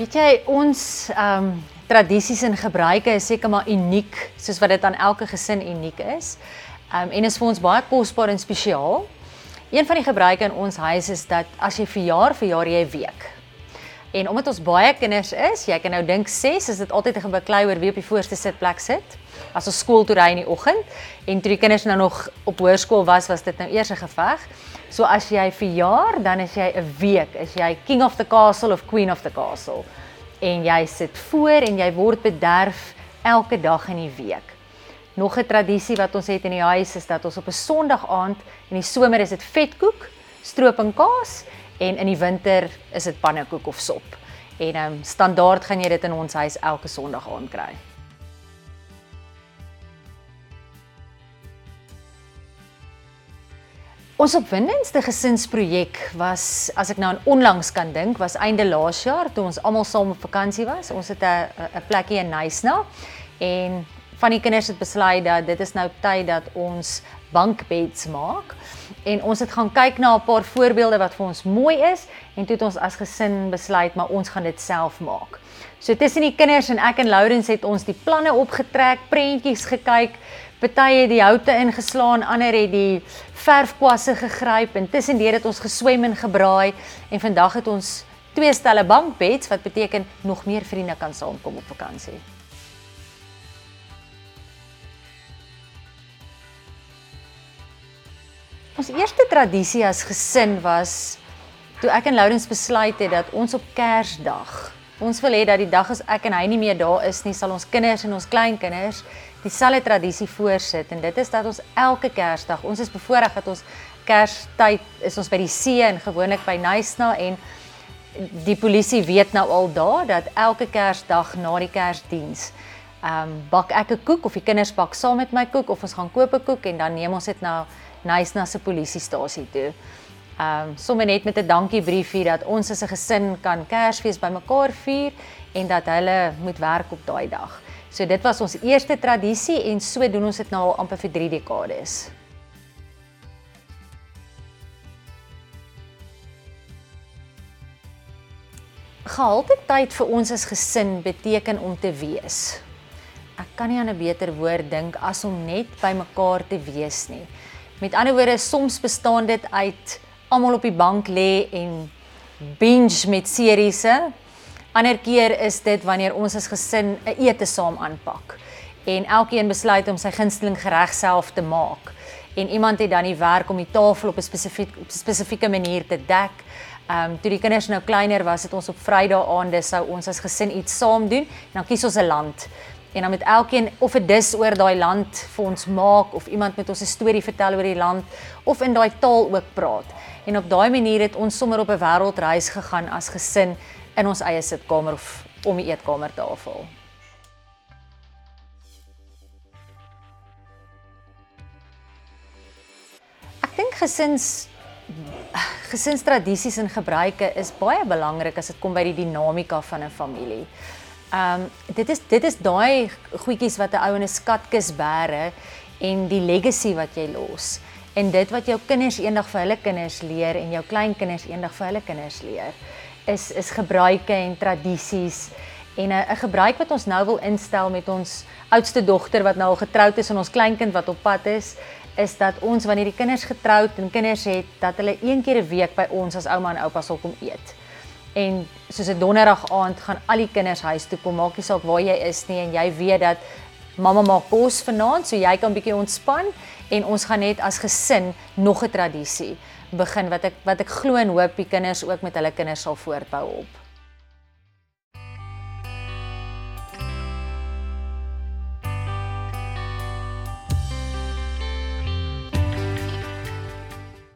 Weet jy, ons ehm um, tradisies en gebruike is seker maar uniek, soos wat dit aan elke gesin uniek is. Ehm um, en is vir ons baie kosbaar en spesiaal. Een van die gebruike in ons huis is dat as jy verjaar, verjaar jy 'n week. En omdat ons baie kinders is, jy kan nou dink 6, is dit altyd 'n gebeklei oor wie op die voorste sitplek sit. As ons skool toe ry in die oggend en toe die kinders nou nog op hoërskool was, was dit nou eers 'n geveg. So as jy verjaar, dan is jy 'n week, is jy king of the castle of queen of the castle. En jy sit voor en jy word bederf elke dag in die week. Nog 'n tradisie wat ons het in die huis is dat ons op 'n Sondag aand in die somer is dit vetkoek, stroop en kaas en in die winter is dit pannekoek of sop. En ehm um, standaard gaan jy dit in ons huis elke Sondag aand kry. Ons opwindendste gesinsprojek was as ek nou aan onlangs kan dink, was einde laas jaar toe ons almal saam op vakansie was. Ons het 'n 'n plekkie in Nysna en van die kinders het besluit dat dit is nou tyd dat ons bankbeds maak en ons het gaan kyk na 'n paar voorbeelde wat vir ons mooi is en toe het ons as gesin besluit maar ons gaan dit self maak. So tussen die kinders en ek en Lourens het ons die planne opgetrek, prentjies gekyk, party het die houte ingeslaan, ander het die verfkwasse gegryp en tussendeur het ons geswem en gebraai en vandag het ons twee stelle bankbeds wat beteken nog meer vriende kan saamkom op vakansie. Ons eerste tradisie as gesin was toe ek en Lourens besluit het dat ons op Kersdag, ons wil hê dat die dag as ek en hy nie meer daar is nie, sal ons kinders en ons kleinkinders dieselfde tradisie voorsit. En dit is dat ons elke Kersdag, ons is bevoorreg dat ons Kerstyd is ons by die see en gewoonlik by Nysna en die polisie weet nou al daar dat elke Kersdag na die Kersdiens ehm um, bak ek 'n koek of die kinders bak saam met my koek of ons gaan koop 'n koek en dan neem ons dit na Nysna se polisiestasie toe. Ehm um, sommer net met 'n dankiebriefie dat ons as 'n gesin kan Kersfees bymekaar vier en dat hulle moet werk op daai dag. So dit was ons eerste tradisie en so doen ons dit nou al amper vir 3 dekades. Gehalte tyd vir ons as gesin beteken om te wees. Ek kan nie aan 'n beter woord dink as om net bymekaar te wees nie. Met ander woorde, soms bestaan dit uit almal op die bank lê en binge met seriese. Ander keer is dit wanneer ons as gesin 'n ete saam aanpak en elkeen besluit om sy gunsteling gereg self te maak. En iemand het dan die werk om die tafel op 'n spesifieke spesifieke manier te dek. Ehm um, toe die kinders nou kleiner was, het ons op Vrydae aande sou ons as gesin iets saam doen en dan kies ons 'n land en dan met elkeen of 'n dis oor daai land vir ons maak of iemand met ons 'n storie vertel oor die land of in daai taal ook praat. En op daai manier het ons sommer op 'n wêreldreis gegaan as gesin in ons eie sitkamer of om die eetkamertafel. Ek dink gesins gesinstradisies en gebruike is baie belangrik as dit kom by die dinamika van 'n familie. Ehm um, dit is dit is daai goedjies wat 'n ou in 'n skatkis bære en die legacy wat jy los. En dit wat jou kinders eendag vir hulle kinders leer en jou kleinkinders eendag vir hulle kinders leer is is gebruike en tradisies en 'n gebruik wat ons nou wil instel met ons oudste dogter wat nou al getroud is en ons kleinkind wat op pad is is dat ons wanneer die kinders getroud en kinders het dat hulle een keer 'n week by ons as ouma en oupa sal kom eet en soos 'n donderdag aand gaan al die kinders huis toe kom, maak nie saak waar jy is nie en jy weet dat mamma maak kos vanaand, so jy kan bietjie ontspan en ons gaan net as gesin nog 'n tradisie begin wat ek wat ek glo en hoop die kinders ook met hulle kinders sal voortbou op.